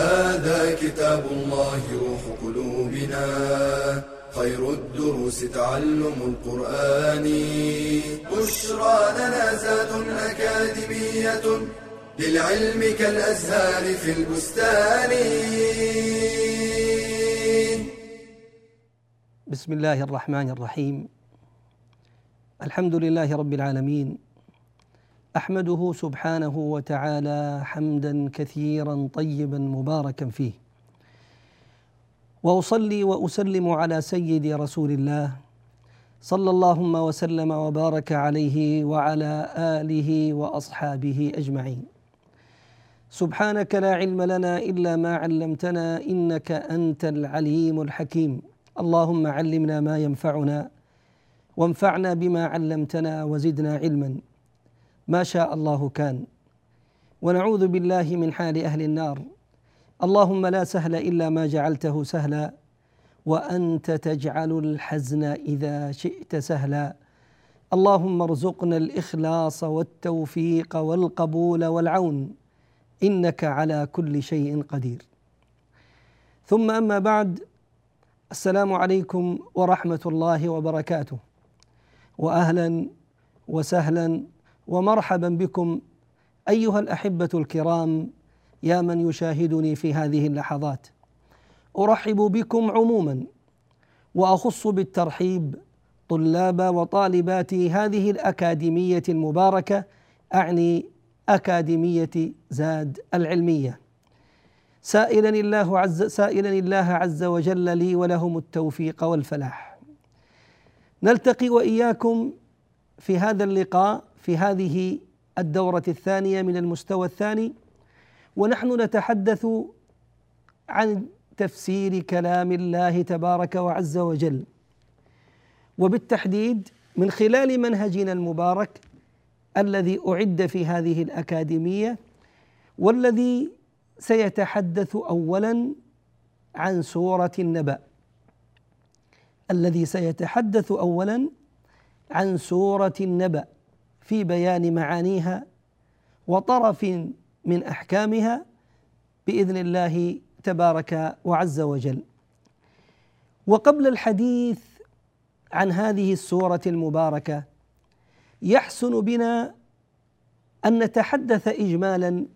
هذا كتاب الله روح قلوبنا. خير الدروس تعلم القرآن. بشرى لنا زاد أكاديمية للعلم كالأزهار في البستان. بسم الله الرحمن الرحيم. الحمد لله رب العالمين. أحمده سبحانه وتعالى حمدا كثيرا طيبا مباركا فيه. وأصلي وأسلم على سيد رسول الله صلى اللهم وسلم وبارك عليه وعلى آله وأصحابه أجمعين. سبحانك لا علم لنا إلا ما علمتنا إنك أنت العليم الحكيم. اللهم علمنا ما ينفعنا وانفعنا بما علمتنا وزدنا علما. ما شاء الله كان. ونعوذ بالله من حال أهل النار. اللهم لا سهل إلا ما جعلته سهلا وأنت تجعل الحزن إذا شئت سهلا. اللهم ارزقنا الإخلاص والتوفيق والقبول والعون إنك على كل شيء قدير. ثم أما بعد السلام عليكم ورحمة الله وبركاته. واهلا وسهلا ومرحبا بكم أيها الأحبة الكرام يا من يشاهدني في هذه اللحظات. أرحب بكم عموما وأخص بالترحيب طلاب وطالبات هذه الأكاديمية المباركة أعني أكاديمية زاد العلمية. سائلا الله عز سائلا الله عز وجل لي ولهم التوفيق والفلاح. نلتقي وإياكم في هذا اللقاء في هذه الدورة الثانية من المستوى الثاني ونحن نتحدث عن تفسير كلام الله تبارك وعز وجل. وبالتحديد من خلال منهجنا المبارك الذي أعد في هذه الأكاديمية والذي سيتحدث أولا عن سورة النبأ. الذي سيتحدث أولا عن سورة النبأ. في بيان معانيها وطرف من أحكامها بإذن الله تبارك وعز وجل. وقبل الحديث عن هذه السورة المباركة يحسن بنا أن نتحدث اجمالا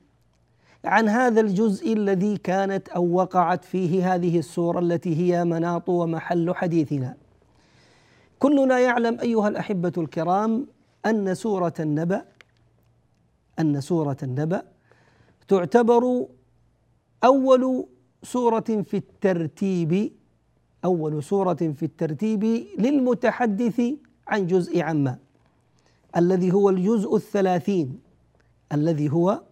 عن هذا الجزء الذي كانت أو وقعت فيه هذه السورة التي هي مناط ومحل حديثنا. كلنا يعلم أيها الأحبة الكرام أن سورة النبأ أن سورة النبأ تعتبر أول سورة في الترتيب أول سورة في الترتيب للمتحدث عن جزء عما الذي هو الجزء الثلاثين الذي هو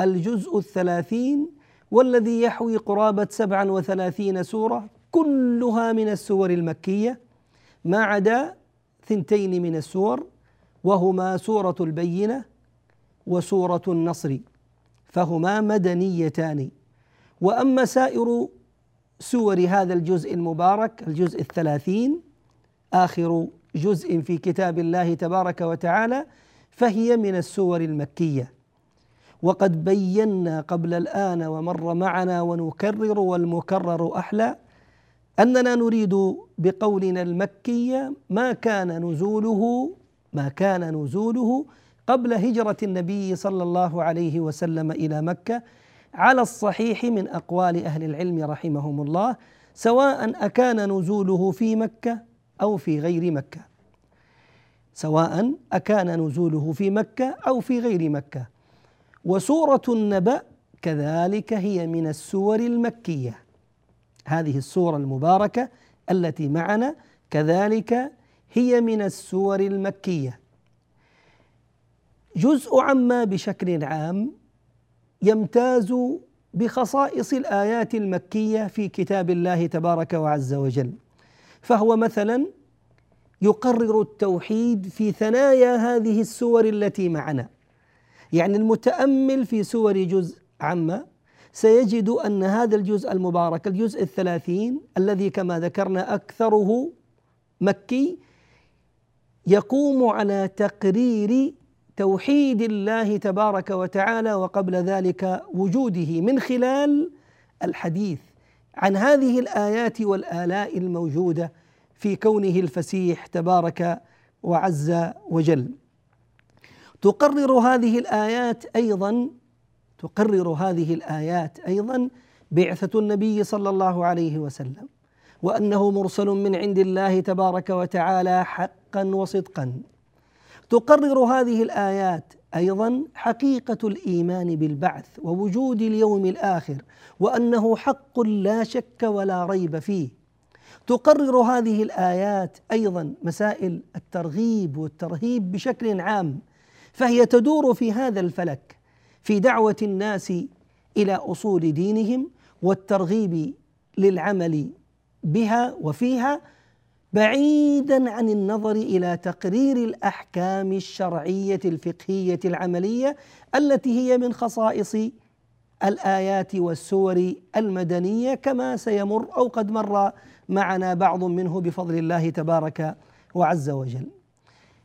الجزء الثلاثين والذي يحوي قرابة سبعا وثلاثين سورة كلها من السور المكية ما عدا ثنتين من السور وهما سورة البينة وسورة النصر فهما مدنيتان. وأما سائر سور هذا الجزء المبارك الجزء الثلاثين آخر جزء في كتاب الله تبارك وتعالى فهي من السور المكية. وقد بينا قبل الآن ومر معنا ونكرر والمكرر أحلى أننا نريد بقولنا المكية ما كان نزوله ما كان نزوله قبل هجرة النبي صلى الله عليه وسلم إلى مكة على الصحيح من أقوال أهل العلم رحمهم الله سواء أكان نزوله في مكة أو في غير مكة. سواء أكان نزوله في مكة أو في غير مكة. وسورة النبأ كذلك هي من السور المكية. هذه السورة المباركة التي معنا كذلك هي من السور المكية. جزء عما بشكل عام يمتاز بخصائص الآيات المكية في كتاب الله تبارك وعز وجل. فهو مثلا يقرر التوحيد في ثنايا هذه السور التي معنا. يعني المتأمل في سور جزء عامه سيجد أن هذا الجزء المبارك الجزء الثلاثين الذي كما ذكرنا أكثره مكي يقوم على تقرير توحيد الله تبارك وتعالى وقبل ذلك وجوده من خلال الحديث عن هذه الآيات والآلاء الموجودة في كونه الفسيح تبارك وعز وجل. تقرر هذه الآيات أيضا تقرر هذه الآيات أيضا بعثة النبي صلى الله عليه وسلم. وأنه مرسل من عند الله تبارك وتعالى حقا وصدقا. تقرر هذه الآيات أيضا حقيقة الإيمان بالبعث ووجود اليوم الآخر وأنه حق لا شك ولا ريب فيه. تقرر هذه الآيات أيضا مسائل الترغيب والترهيب بشكل عام فهي تدور في هذا الفلك في دعوة الناس إلى أصول دينهم والترغيب للعمل بها وفيها بعيدا عن النظر إلى تقرير الأحكام الشرعية الفقهية العملية التي هي من خصائص الآيات والسور المدنية كما سيمر أو قد مر معنا بعض منه بفضل الله تبارك وعز وجل.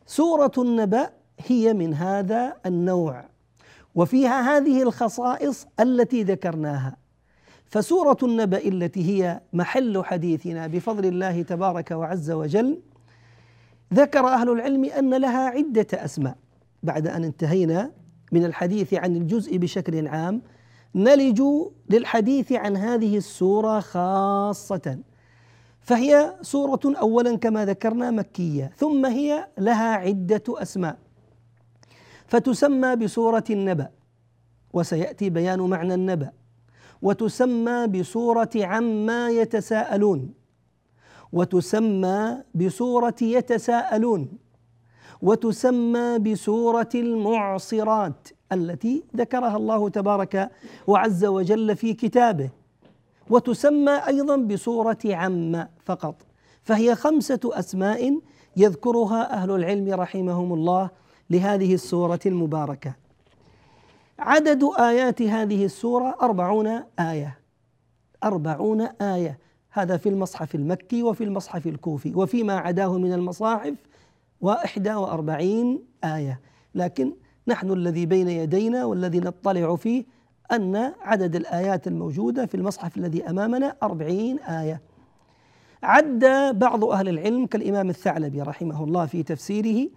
سورة النبأ هي من هذا النوع وفيها هذه الخصائص التي ذكرناها فسورة النبأ التي هي محل حديثنا بفضل الله تبارك وعز وجل ذكر أهل العلم أن لها عدة أسماء. بعد أن انتهينا من الحديث عن الجزء بشكل عام نلج للحديث عن هذه السورة خاصة. فهي سورة أولا كما ذكرنا مكية ثم هي لها عدة أسماء. فتسمى بسورة النبأ وسيأتي بيان معنى النبأ. وتسمى بسورة عما يتساءلون. وتسمى بسورة يتساءلون. وتسمى بسورة المعصرات التي ذكرها الله تبارك وعز وجل في كتابه. وتسمى أيضا بسوره عم فقط. فهي خمسة أسماء يذكرها أهل العلم رحمهم الله لهذه السوره المباركة. عدد آيات هذه السورة أربعون آية. أربعون آية. هذا في المصحف المكي وفي المصحف الكوفي وفيما عداه من المصاحف وإحدى وأربعين آية. لكن نحن الذي بين يدينا والذي نطلع فيه أن عدد الآيات الموجودة في المصحف الذي أمامنا أربعين آية. عد بعض أهل العلم كالإمام الثعلبي رحمه الله في تفسيره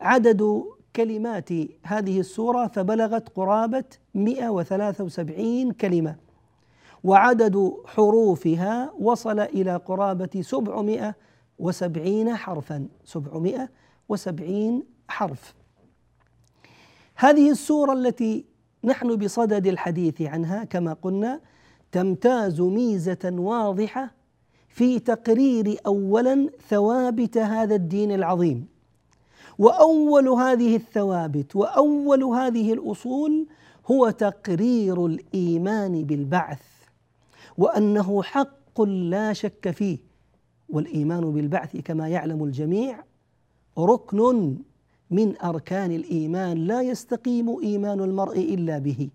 عدد كلمات هذه السورة فبلغت قرابة 173 كلمة وعدد حروفها وصل إلى قرابة 770 حرفا 770 حرف. هذه السورة التي نحن بصدد الحديث عنها كما قلنا تمتاز ميزة واضحة في تقرير أولا ثوابت هذا الدين العظيم. وأول هذه الثوابت وأول هذه الأصول هو تقرير الإيمان بالبعث وأنه حق لا شك فيه والإيمان بالبعث كما يعلم الجميع ركن من أركان الإيمان لا يستقيم إيمان المرء إلا به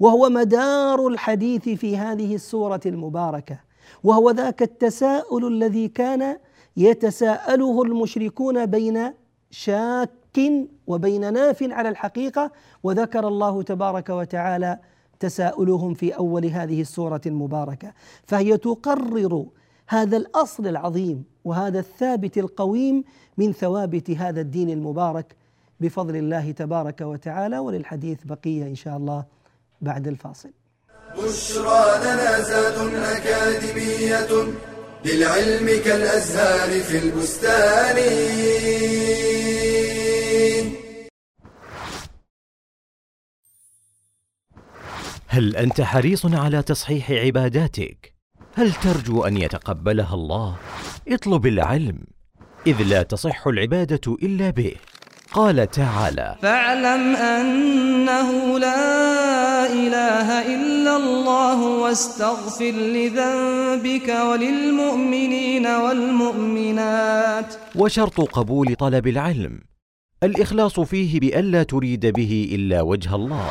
وهو مدار الحديث في هذه السورة المباركة وهو ذاك التساؤل الذي كان يتساءله المشركون بين شاك وبين ناف على الحقيقة وذكر الله تبارك وتعالى تساؤلهم في أول هذه السورة المباركة فهي تقرر هذا الأصل العظيم وهذا الثابت القويم من ثوابت هذا الدين المبارك بفضل الله تبارك وتعالى وللحديث بقية إن شاء الله بعد الفاصل. بشرى لنا زاد أكاديمية للعلم كالأزهار في البستان. هل أنت حريص على تصحيح عباداتك؟ هل ترجو أن يتقبلها الله؟ اطلب العلم إذ لا تصح العبادة إلا به. قال تعالى فاعلم أنه لا إله إلا الله واستغفر لذنبك وللمؤمنين والمؤمنات. وشرط قبول طلب العلم الإخلاص فيه بالا تريد به إلا وجه الله.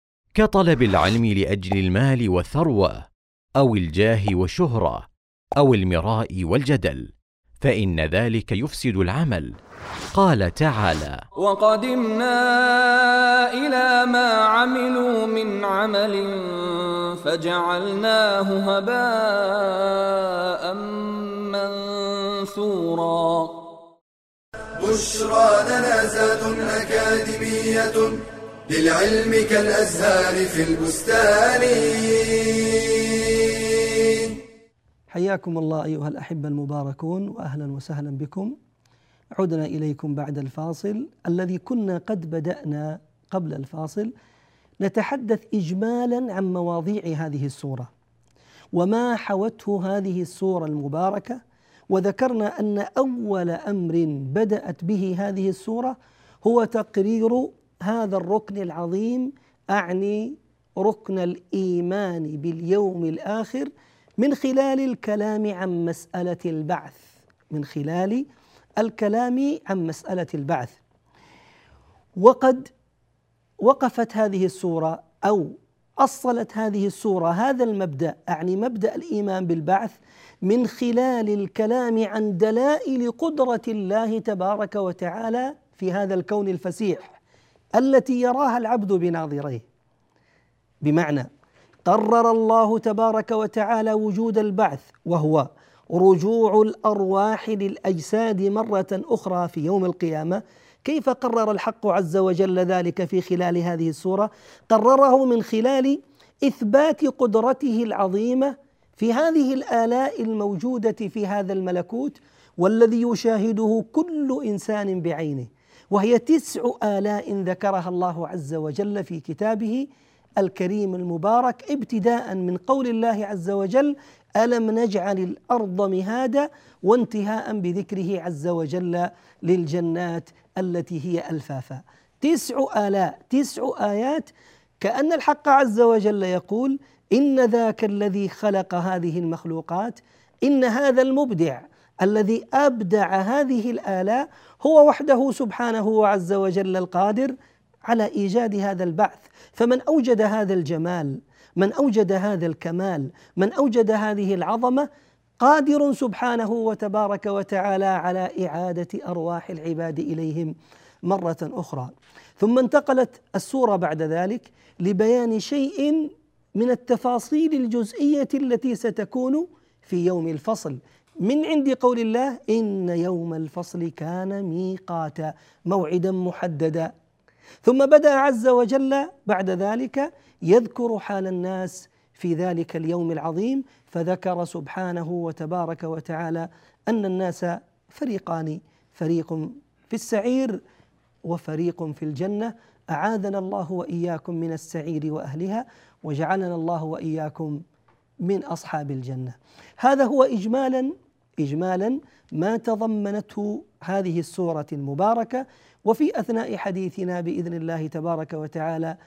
كطلب العلم لأجل المال والثروة أو الجاه والشهرة أو المراء والجدل فإن ذلك يفسد العمل. قال تعالى وقدمنا إلى ما عملوا من عمل فجعلناه هباء منثورا. بشرى لنا زاد أكاديمية للعلم كالأزهار في البستان. حياكم الله أيها الأحبة المباركون وأهلا وسهلا بكم. عدنا إليكم بعد الفاصل. الذي كنا قد بدأنا قبل الفاصل نتحدث إجمالا عن مواضيع هذه السورة. وما حوته هذه السورة المباركة؟ وذكرنا أن أول أمر بدأت به هذه السورة هو تقرير هذا الركن العظيم أعني ركن الإيمان باليوم الآخر من خلال الكلام عن مسألة البعث من خلال الكلام عن مسألة البعث. وقد وقفت هذه السورة أو أصلت هذه السورة هذا المبدأ أعني مبدأ الإيمان بالبعث من خلال الكلام عن دلائل قدرة الله تبارك وتعالى في هذا الكون الفسيح. التي يراها العبد بناظريه. بمعنى قرر الله تبارك وتعالى وجود البعث وهو رجوع الأرواح للأجساد مرة أخرى في يوم القيامة. كيف قرر الحق عز وجل ذلك في خلال هذه السورة؟ قرره من خلال إثبات قدرته العظيمة في هذه الآلاء الموجودة في هذا الملكوت والذي يشاهده كل إنسان بعينه. وهي تسع آلاء ذكرها الله عز وجل في كتابه الكريم المبارك ابتداء من قول الله عز وجل ألم نجعل الأرض مهادا؟ وانتهاء بذكره عز وجل للجنات التي هي ألفافا. تسع آلاء تسع آيات. كأن الحق عز وجل يقول إن ذاك الذي خلق هذه المخلوقات إن هذا المبدع الذي أبدع هذه الآلاء هو وحده سبحانه عز وجل القادر على إيجاد هذا البعث. فمن أوجد هذا الجمال من أوجد هذا الكمال من أوجد هذه العظمة قادر سبحانه وتبارك وتعالى على إعادة أرواح العباد إليهم مرة أخرى. ثم انتقلت السورة بعد ذلك لبيان شيء من التفاصيل الجزئية التي ستكون في يوم الفصل. من عند قول الله إن يوم الفصل كان ميقاتا موعدا محددا. ثم بدا عز وجل بعد ذلك يذكر حال الناس في ذلك اليوم العظيم فذكر سبحانه وتبارك وتعالى أن الناس فريقان فريق في السعير وفريق في الجنة. أعاذنا الله وإياكم من السعير وأهلها وجعلنا الله وإياكم من أصحاب الجنة. هذا هو اجمالا اجمالا ما تضمنته هذه السورة المباركة وفي أثناء حديثنا بإذن الله تبارك وتعالى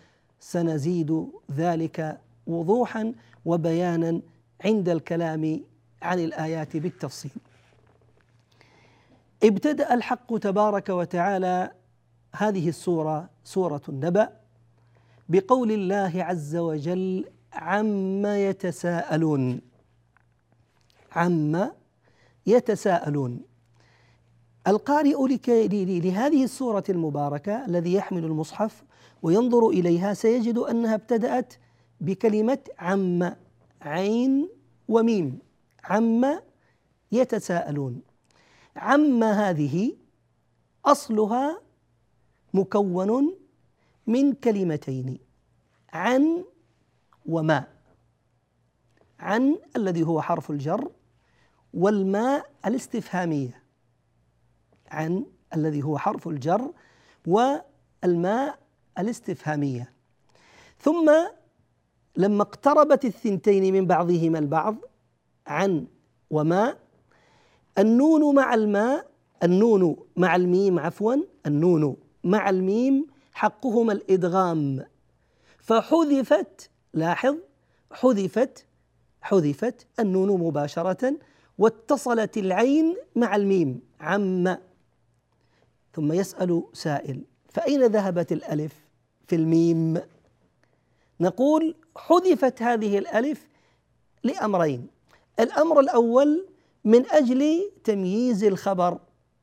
سنزيد ذلك وضوحا وبيانا عند الكلام عن الآيات بالتفصيل. ابتدأ الحق تبارك وتعالى هذه السورة سورة النبأ بقول الله عز وجل عما يتساءلون. عما يتساءلون. القارئ لهذه السورة المباركة الذي يحمل المصحف وينظر إليها سيجد أنها ابتدأت بكلمة عم عين وميم. عم يتساءلون. عم هذه أصلها مكون من كلمتين عن وما. عن الذي هو حرف الجر والماء الاستفهامية عن الذي هو حرف الجر والما الاستفهامية. ثم لما اقتربت الثنتين من بعضهما البعض عن وما النون مع الما النون مع الميم عفوا النون مع الميم حقهما الإدغام. فحذفت لاحظ حذفت حذفت النون مباشرة واتصلت العين مع الميم عم. ثم يسأل سائل فأين ذهبت الألف في الميم؟ نقول حذفت هذه الألف لأمرين. الأمر الأول من أجل تمييز الخبر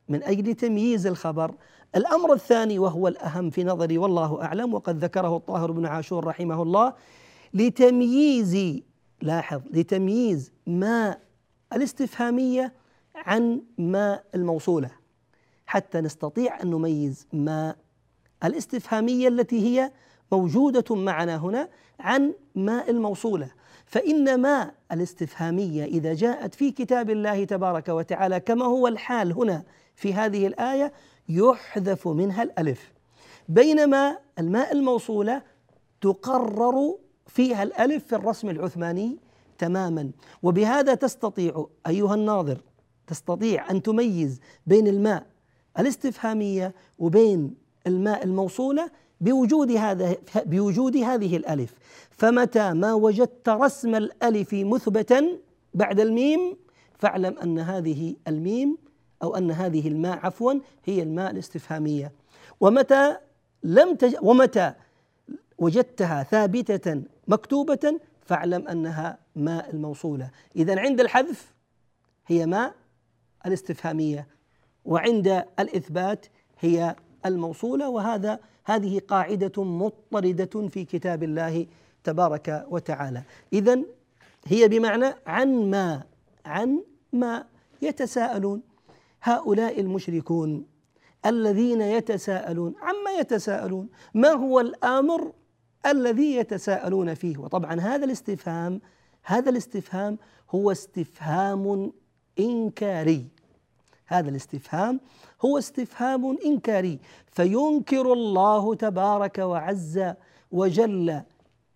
من أجل تمييز الخبر. الأمر الثاني وهو الأهم في نظري والله أعلم وقد ذكره الطاهر بن عاشور رحمه الله لتمييز لاحظ لتمييز ما الاستفهامية عن ما الموصولة حتى نستطيع أن نميز ما الاستفهامية التي هي موجودة معنا هنا عن ما الموصولة. فإن ما الاستفهامية إذا جاءت في كتاب الله تبارك وتعالى كما هو الحال هنا في هذه الآية يحذف منها الألف. بينما الماء الموصولة تقرر فيها الألف في الرسم العثماني تماما. وبهذا تستطيع أيها الناظر تستطيع أن تميز بين الماء الاستفهامية وبين الماء الموصولة بوجود هذا بوجود هذه الألف. فمتى ما وجدت رسم الألف مثبتا بعد الميم فاعلم أن هذه الميم أو أن هذه الماء عفوا هي الماء الاستفهامية. ومتى لم تج ومتى وجدتها ثابتة مكتوبة فاعلم أنها ماء الموصولة. إذا عند الحذف هي ماء الاستفهامية وعند الإثبات هي الموصولة. وهذا هذه قاعدة مضطردة في كتاب الله تبارك وتعالى. إذا هي بمعنى عن ما عن ما يتساءلون هؤلاء المشركون الذين يتساءلون عما يتساءلون. ما هو الأمر الذي يتساءلون فيه. وطبعا هذا الاستفهام هذا الاستفهام هو استفهام إنكاري. هذا الاستفهام هو استفهام إنكاري. فينكر الله تبارك وعز وجل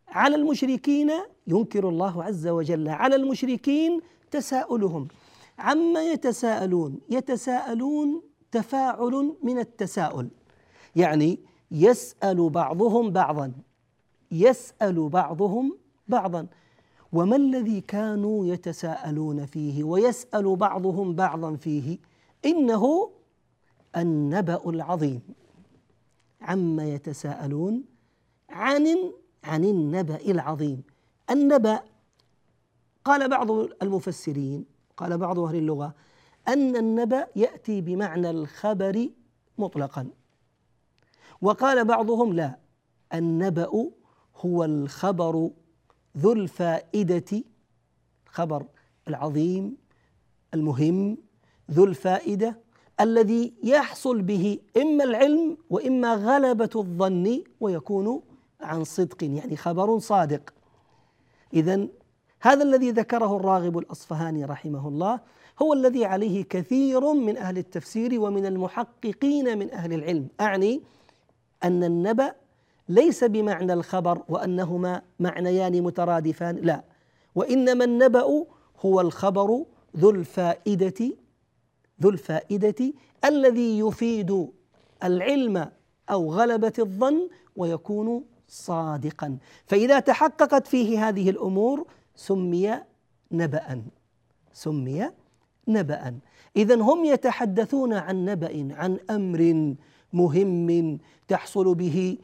على المشركين ينكر الله عز وجل على المشركين تساؤلهم. عما يتساءلون؟ يتساءلون تفاعل من التساؤل. يعني يسأل بعضهم بعضا. يسأل بعضهم بعضا. وما الذي كانوا يتساءلون فيه؟ ويسأل بعضهم بعضا فيه. إنه النبأ العظيم. عما يتساءلون عن عن النبأ العظيم. النبأ قال بعض المفسرين قال بعض أهل اللغة أن النبأ يأتي بمعنى الخبر مطلقا. وقال بعضهم لا النبأ هو الخبر ذو الفائدة الخبر العظيم المهم ذو الفائدة الذي يحصل به إما العلم وإما غلبة الظن ويكون عن صدق يعني خبر صادق. إذا هذا الذي ذكره الراغب الأصفهاني رحمه الله هو الذي عليه كثير من أهل التفسير ومن المحققين من أهل العلم. أعني أن النبأ ليس بمعنى الخبر وأنهما معنيان مترادفان لا. وإنما النبأ هو الخبر ذو الفائدة ذو الفائدة الذي يفيد العلم أو غلبة الظن ويكون صادقا. فإذا تحققت فيه هذه الأمور سمي نبأ سمي نبأ إذا هم يتحدثون عن نبأ عن أمر مهم تحصل به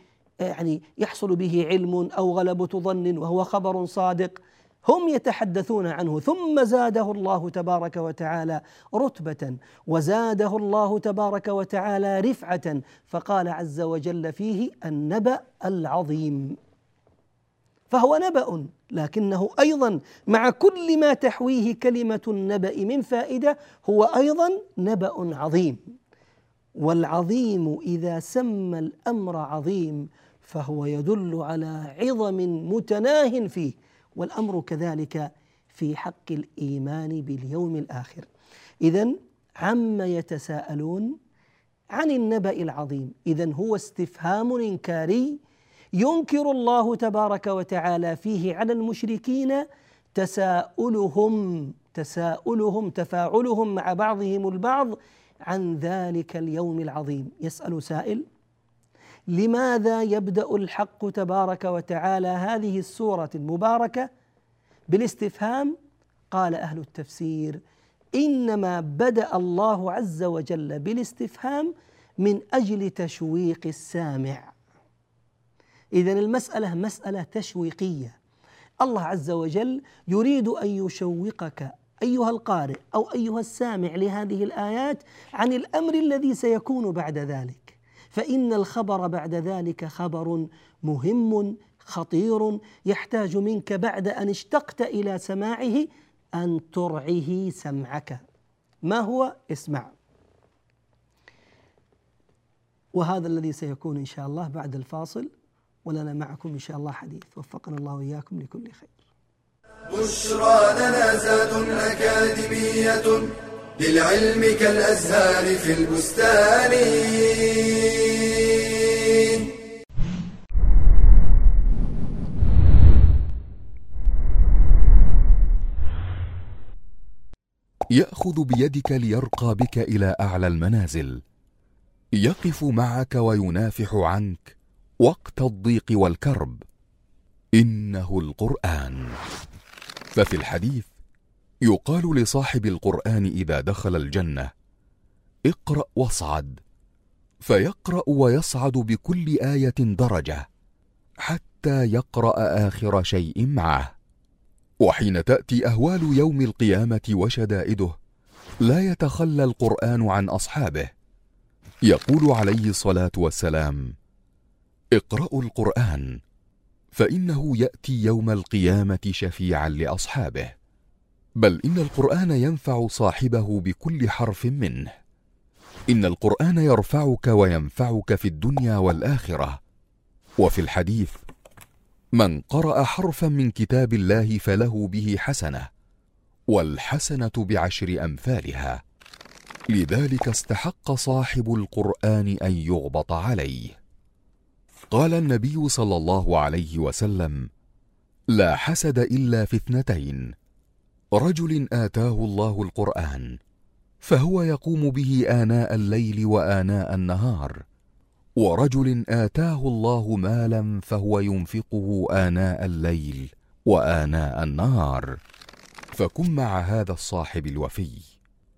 يعني يحصل به علم أو غلبه ظن وهو خبر صادق. هم يتحدثون عنه. ثم زاده الله تبارك وتعالى رتبة وزاده الله تبارك وتعالى رفعة. فقال عز وجل فيه النبأ العظيم. فهو نبأ لكنه أيضا مع كل ما تحويه كلمة النبأ من فائدة هو أيضا نبأ عظيم. والعظيم إذا سمى الأمر عظيم فهو يدل على عظم متناه فيه والأمر كذلك في حق الإيمان باليوم الآخر. اذا عما يتساءلون عن النبأ العظيم. اذا هو استفهام إنكاري ينكر الله تبارك وتعالى فيه على المشركين تساؤلهم تساؤلهم تفاعلهم مع بعضهم البعض عن ذلك اليوم العظيم. يسأل سائل لماذا يبدأ الحق تبارك وتعالى هذه السورة المباركة؟ بالاستفهام قال أهل التفسير إنما بدأ الله عز وجل بالاستفهام من أجل تشويق السامع. إذا المسألة مسألة تشويقية. الله عز وجل يريد أن يشوقك أيها القارئ أو أيها السامع لهذه الآيات عن الأمر الذي سيكون بعد ذلك. فإن الخبر بعد ذلك خبر مهم خطير يحتاج منك بعد أن اشتقت إلى سماعه أن ترعه سمعك. ما هو؟ اسمع. وهذا الذي سيكون إن شاء الله بعد الفاصل ولنا معكم إن شاء الله حديث. وفقنا الله وإياكم لكل خير. بشرى لنا زاد أكاديمية للعلم كالأزهار في البستان. يأخذ بيدك ليرقى بك إلى أعلى المنازل. يقف معك وينافح عنك وقت الضيق والكرب. إنه القرآن. ففي الحديث يقال لصاحب القرآن إذا دخل الجنة اقرأ واصعد فيقرأ ويصعد بكل آية درجة حتى يقرأ آخر شيء معه. وحين تأتي أهوال يوم القيامة وشدائده لا يتخلى القرآن عن أصحابه. يقول عليه الصلاة والسلام اقرأوا القرآن فإنه يأتي يوم القيامة شفيعا لأصحابه. بل إن القرآن ينفع صاحبه بكل حرف منه. إن القرآن يرفعك وينفعك في الدنيا والآخرة. وفي الحديث من قرأ حرفا من كتاب الله فله به حسنة والحسنة بعشر أمثالها. لذلك استحق صاحب القرآن أن يغبط عليه. قال النبي صلى الله عليه وسلم لا حسد إلا في اثنتين رجل آتاه الله القرآن فهو يقوم به آناء الليل وآناء النهار ورجل آتاه الله مالا فهو ينفقه آناء الليل وآناء النهار. فكن مع هذا الصاحب الوفي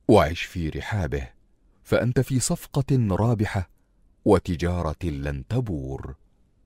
وعش في رحابه فأنت في صفقة رابحة وتجارة لن تبور.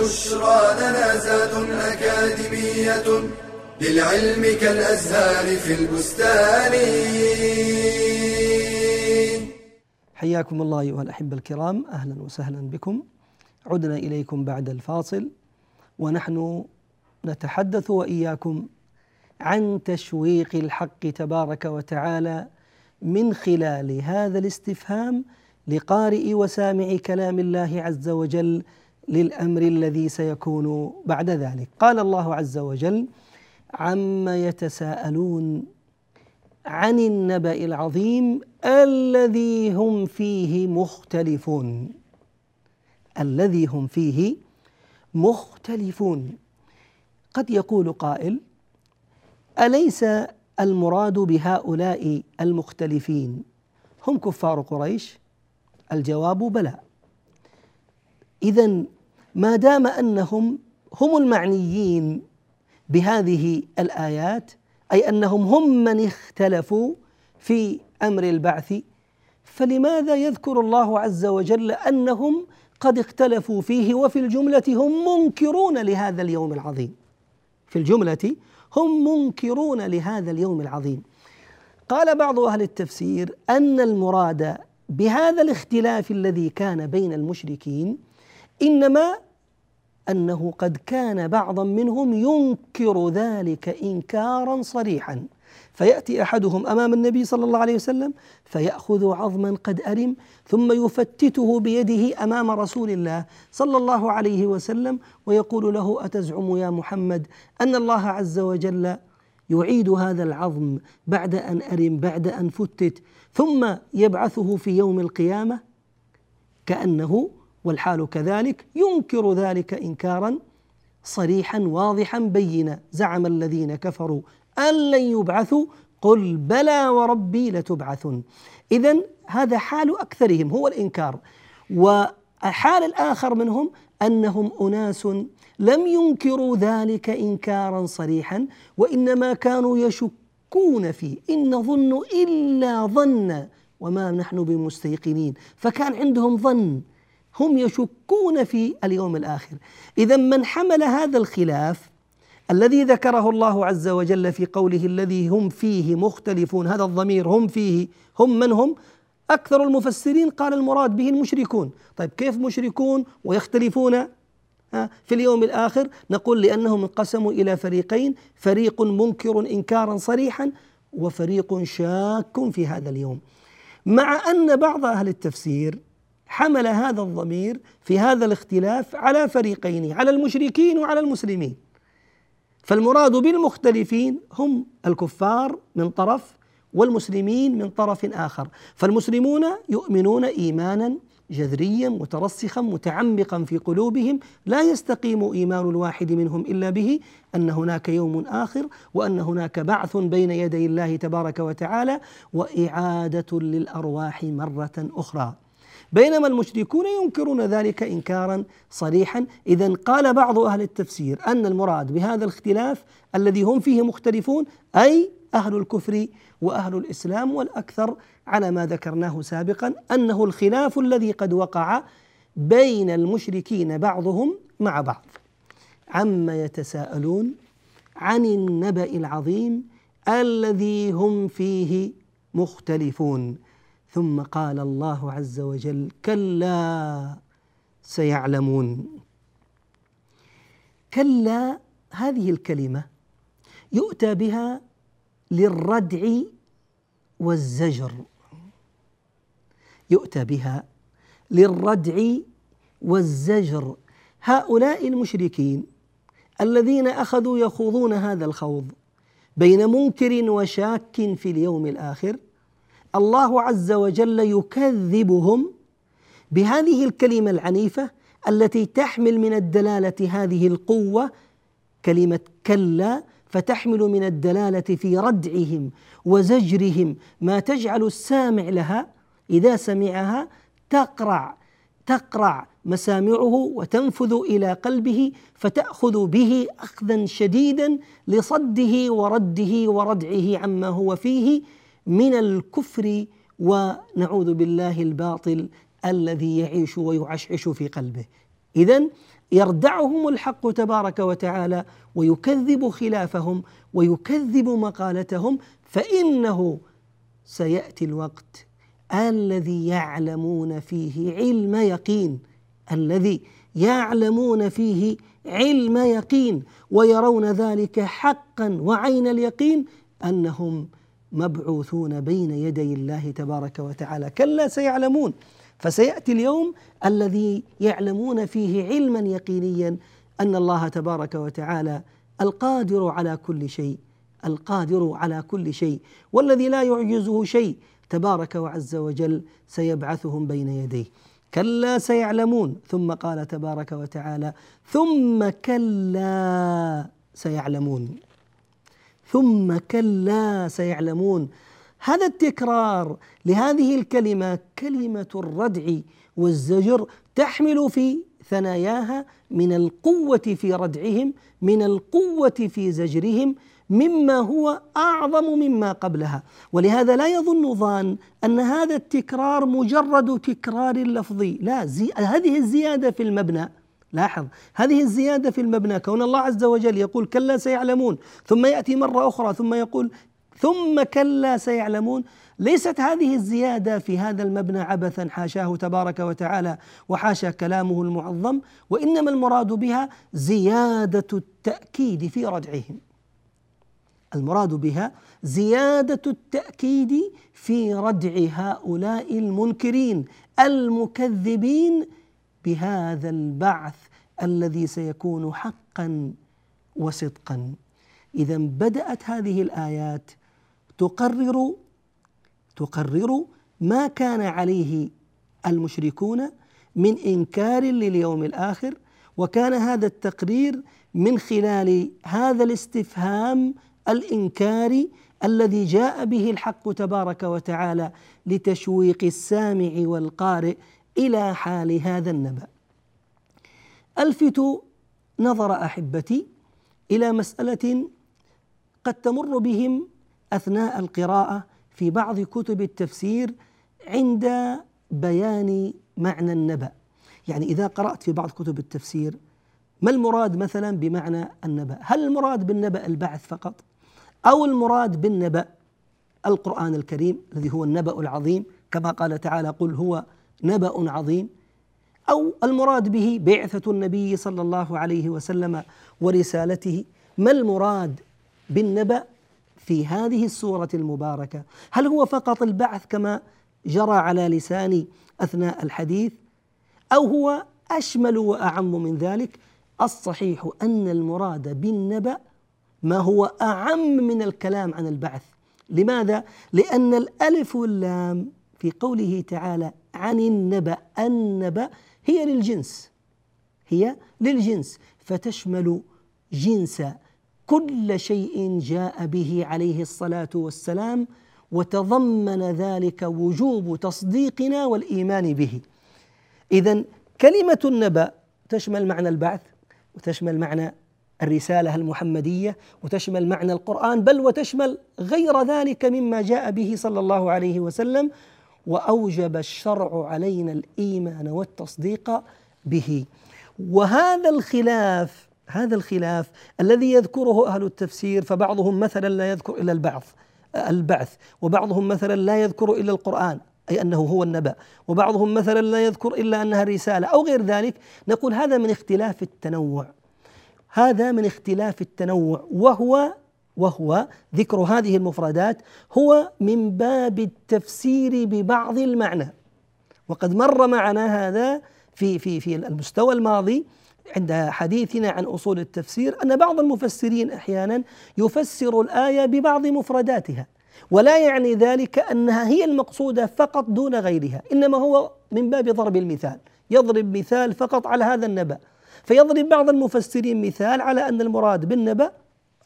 بشرى لنا زاد أكاديمية للعلم كالأزهار في البستان. حياكم الله أيها الأحبة الكرام أهلا وسهلا بكم. عدنا إليكم بعد الفاصل ونحن نتحدث وإياكم عن تشويق الحق تبارك وتعالى من خلال هذا الاستفهام لقارئ وسامع كلام الله عز وجل للأمر الذي سيكون بعد ذلك. قال الله عز وجل عما يتساءلون عن النبا العظيم الذي هم فيه مختلفون. الذي هم فيه مختلفون. قد يقول قائل اليس المراد بهؤلاء المختلفين؟ هم كفار قريش. الجواب بلى. اذا ما دام أنهم هم المعنيين بهذه الآيات أي أنهم هم من اختلفوا في أمر البعث فلماذا يذكر الله عز وجل أنهم قد اختلفوا فيه وفي الجملة هم منكرون لهذا اليوم العظيم؟ في الجملة هم منكرون لهذا اليوم العظيم. قال بعض أهل التفسير أن المراد بهذا الاختلاف الذي كان بين المشركين إنما أنه قد كان بعضا منهم ينكر ذلك إنكارا صريحا. فيأتي أحدهم أمام النبي صلى الله عليه وسلم فيأخذ عظما قد أرم ثم يفتته بيده أمام رسول الله صلى الله عليه وسلم ويقول له أتزعم يا محمد أن الله عز وجل يعيد هذا العظم بعد أن أرم بعد أن فتت ثم يبعثه في يوم القيامة كأنه والحال كذلك ينكر ذلك انكارا صريحا واضحا بينا. زعم الذين كفروا أن لن يبعثوا قل بلى وربي لتبعثن. اذا هذا حال أكثرهم هو الإنكار. وحال الآخر منهم أنهم أناس لم ينكروا ذلك انكارا صريحا وإنما كانوا يشكون فيه. إن نظن إلا ظن وما نحن بمستيقنين. فكان عندهم ظن. هم يشكون في اليوم الآخر. إذا من حمل هذا الخلاف الذي ذكره الله عز وجل في قوله الذي هم فيه مختلفون هذا الضمير هم فيه هم من هم؟ أكثر المفسرين قال المراد به المشركون. طيب كيف مشركون ويختلفون؟ في اليوم الآخر نقول لأنهم انقسموا إلى فريقين فريق منكر إنكارا صريحا وفريق شاك في هذا اليوم. مع أن بعض أهل التفسير حمل هذا الضمير في هذا الاختلاف على فريقين على المشركين وعلى المسلمين. فالمراد بالمختلفين هم الكفار من طرف والمسلمين من طرف آخر. فالمسلمون يؤمنون ايمانا جذريا مترسخا متعمقا في قلوبهم. لا يستقيم إيمان الواحد منهم إلا به أن هناك يوم آخر وأن هناك بعث بين يدي الله تبارك وتعالى وإعادة للأرواح مرة أخرى. بينما المشركون ينكرون ذلك انكارا صريحا. اذا قال بعض أهل التفسير أن المراد بهذا الاختلاف الذي هم فيه مختلفون أي أهل الكفر وأهل الإسلام والأكثر على ما ذكرناه سابقا أنه الخلاف الذي قد وقع بين المشركين بعضهم مع بعض. عما يتساءلون عن النبأ العظيم الذي هم فيه مختلفون. ثم قال الله عز وجل كلا سيعلمون. كلا هذه الكلمة يؤتى بها للردع والزجر. يؤتى بها للردع والزجر. هؤلاء المشركين الذين أخذوا يخوضون هذا الخوض بين منكر وشاك في اليوم الآخر الله عز وجل يكذبهم بهذه الكلمة العنيفة التي تحمل من الدلالة هذه القوة كلمة كلا فتحمل من الدلالة في ردعهم وزجرهم ما تجعل السامع لها إذا سمعها تقرع تقرع مسامعه وتنفذ إلى قلبه فتأخذ به أخذا شديدا لصده ورده وردعه عما هو فيه من الكفر ونعوذ بالله الباطل الذي يعيش ويعشعش في قلبه. اذا يردعهم الحق تبارك وتعالى ويكذب خلافهم ويكذب مقالتهم فإنه سيأتي الوقت الذي يعلمون فيه علم يقين الذي يعلمون فيه علم يقين ويرون ذلك حقا وعين اليقين أنهم مبعوثون بين يدي الله تبارك وتعالى. كلا سيعلمون. فسيأتي اليوم الذي يعلمون فيه علما يقينيا أن الله تبارك وتعالى القادر على كل شيء. القادر على كل شيء. والذي لا يعجزه شيء. تبارك وعز وجل سيبعثهم بين يديه. كلا سيعلمون. ثم قال تبارك وتعالى ثم كلا سيعلمون. ثم كلا سيعلمون. هذا التكرار لهذه الكلمة كلمة الردع والزجر تحمل في ثناياها من القوة في ردعهم من القوة في زجرهم مما هو أعظم مما قبلها. ولهذا لا يظن ظان أن هذا التكرار مجرد تكرار لفظي. لا زي هذه الزيادة في المبنى لاحظ. هذه الزيادة في المبنى كون الله عز وجل يقول كلا سيعلمون ثم يأتي مرة أخرى ثم يقول ثم كلا سيعلمون. ليست هذه الزيادة في هذا المبنى عبثا حاشاه تبارك وتعالى وحاشا كلامه المعظم وإنما المراد بها زيادة التأكيد في ردعهم. المراد بها زيادة التأكيد في ردع هؤلاء المنكرين المكذبين بهذا البعث الذي سيكون حقا وصدقا. إذا بدأت هذه الآيات تقرر تقرر ما كان عليه المشركون من إنكار لليوم الآخر وكان هذا التقرير من خلال هذا الاستفهام الانكاري الذي جاء به الحق تبارك وتعالى لتشويق السامع والقارئ إلى حال هذا النبأ. ألفت نظر أحبتي إلى مسألة قد تمر بهم أثناء القراءة في بعض كتب التفسير عند بيان معنى النبأ. يعني إذا قرأت في بعض كتب التفسير ما المراد مثلا بمعنى النبأ؟ هل المراد بالنبأ البعث فقط؟ أو المراد بالنبأ القرآن الكريم الذي هو النبأ العظيم كما قال تعالى قل هو نبأ عظيم أو المراد به بعثة النبي صلى الله عليه وسلم ورسالته. ما المراد بالنبأ في هذه السورة المباركة؟ هل هو فقط البعث كما جرى على لساني أثناء الحديث أو هو أشمل وأعم من ذلك؟ الصحيح أن المراد بالنبأ ما هو أعم من الكلام عن البعث. لماذا؟ لأن الألف واللام في قوله تعالى عن النبأ النبأ هي للجنس هي للجنس. فتشمل جنس كل شيء جاء به عليه الصلاة والسلام وتضمن ذلك وجوب تصديقنا والإيمان به. إذا كلمة النبأ تشمل معنى البعث وتشمل معنى الرسالة المحمدية وتشمل معنى القرآن بل وتشمل غير ذلك مما جاء به صلى الله عليه وسلم. وأوجب الشرع علينا الإيمان والتصديق به. وهذا الخلاف هذا الخلاف الذي يذكره أهل التفسير فبعضهم مثلا لا يذكر إلا البعث البعث وبعضهم مثلا لا يذكر إلا القرآن أي أنه هو النبأ وبعضهم مثلا لا يذكر إلا أنها الرساله أو غير ذلك. نقول هذا من اختلاف التنوع هذا من اختلاف التنوع وهو وهو ذكر هذه المفردات هو من باب التفسير ببعض المعنى. وقد مر معنا هذا في في في المستوى الماضي عند حديثنا عن أصول التفسير أن بعض المفسرين أحيانا يفسر الآية ببعض مفرداتها. ولا يعني ذلك أنها هي المقصودة فقط دون غيرها إنما هو من باب ضرب المثال. يضرب مثال فقط على هذا النبأ. فيضرب بعض المفسرين مثال على أن المراد بالنبأ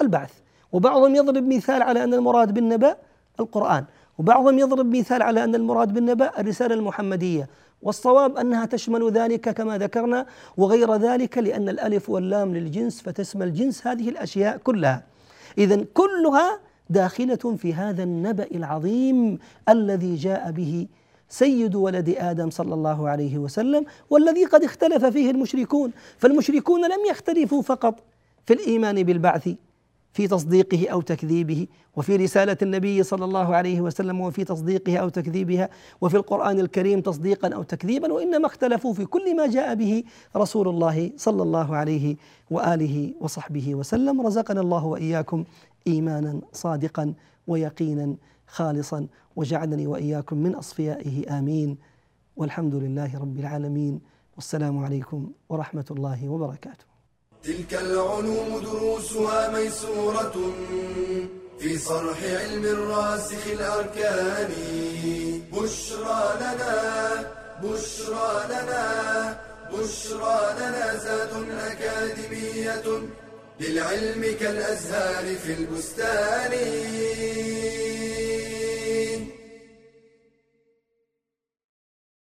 البعث. وبعضهم يضرب مثال على أن المراد بالنبأ القرآن وبعضهم يضرب مثال على أن المراد بالنبأ الرسالة المحمدية والصواب أنها تشمل ذلك كما ذكرنا وغير ذلك لأن الألف واللام للجنس فتشمل جنس هذه الأشياء كلها. إذا كلها داخلة في هذا النبأ العظيم الذي جاء به سيد ولد آدم صلى الله عليه وسلم والذي قد اختلف فيه المشركون فالمشركون لم يختلفوا فقط في الإيمان بالبعث في تصديقه أو تكذيبه وفي رسالة النبي صلى الله عليه وسلم وفي تصديقها أو تكذيبها وفي القرآن الكريم تصديقا أو تكذيبا وإنما اختلفوا في كل ما جاء به رسول الله صلى الله عليه وآله وصحبه وسلم. رزقنا الله وإياكم ايمانا صادقا ويقينا خالصا وجعلني وإياكم من أصفيائه آمين. والحمد لله رب العالمين. والسلام عليكم ورحمة الله وبركاته. تلك العلوم دروسها ميسورة في صرح علم الراسخ الأركان. بشرى لنا بشرى لنا بشرى لنا زاد أكاديمية للعلم كالأزهار في البستان.